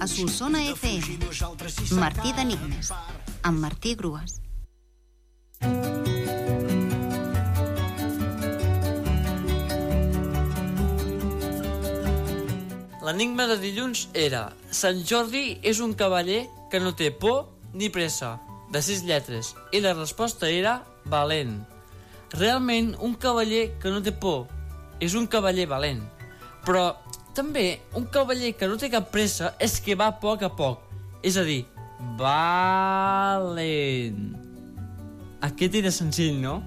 A Solsona FM, Martí d'Enigmes, amb Martí Grues. L'enigma de dilluns era Sant Jordi és un cavaller que no té por ni pressa, de sis lletres, i la resposta era valent. Realment, un cavaller que no té por és un cavaller valent. Però també un cavaller que no té cap pressa és que va a poc a poc. És a dir, valent. Aquest era senzill, no?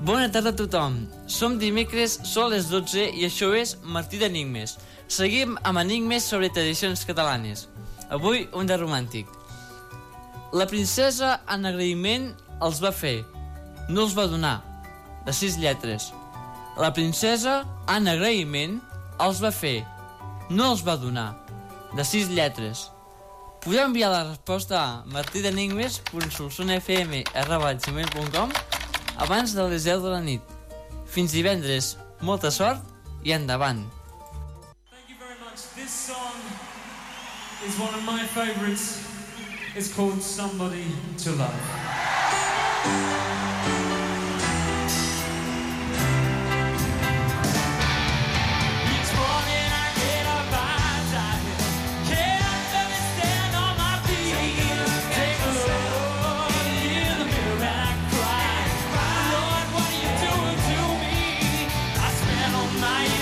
Bona tarda a tothom. Som dimecres, són les 12 i això és Martí d'Enigmes. Seguim amb enigmes sobre tradicions catalanes. Avui un de romàntic. La princesa en agraïment els va fer. No els va donar. De sis lletres. La princesa en agraïment els va fer. No els va donar. De sis lletres. Podeu enviar la resposta a martidenigmes.solsonfm.com abans de les 10 de la nit. Fins divendres. Molta sort i endavant. Thank you very much. This song is one of my favorites. It's called Somebody to Love. my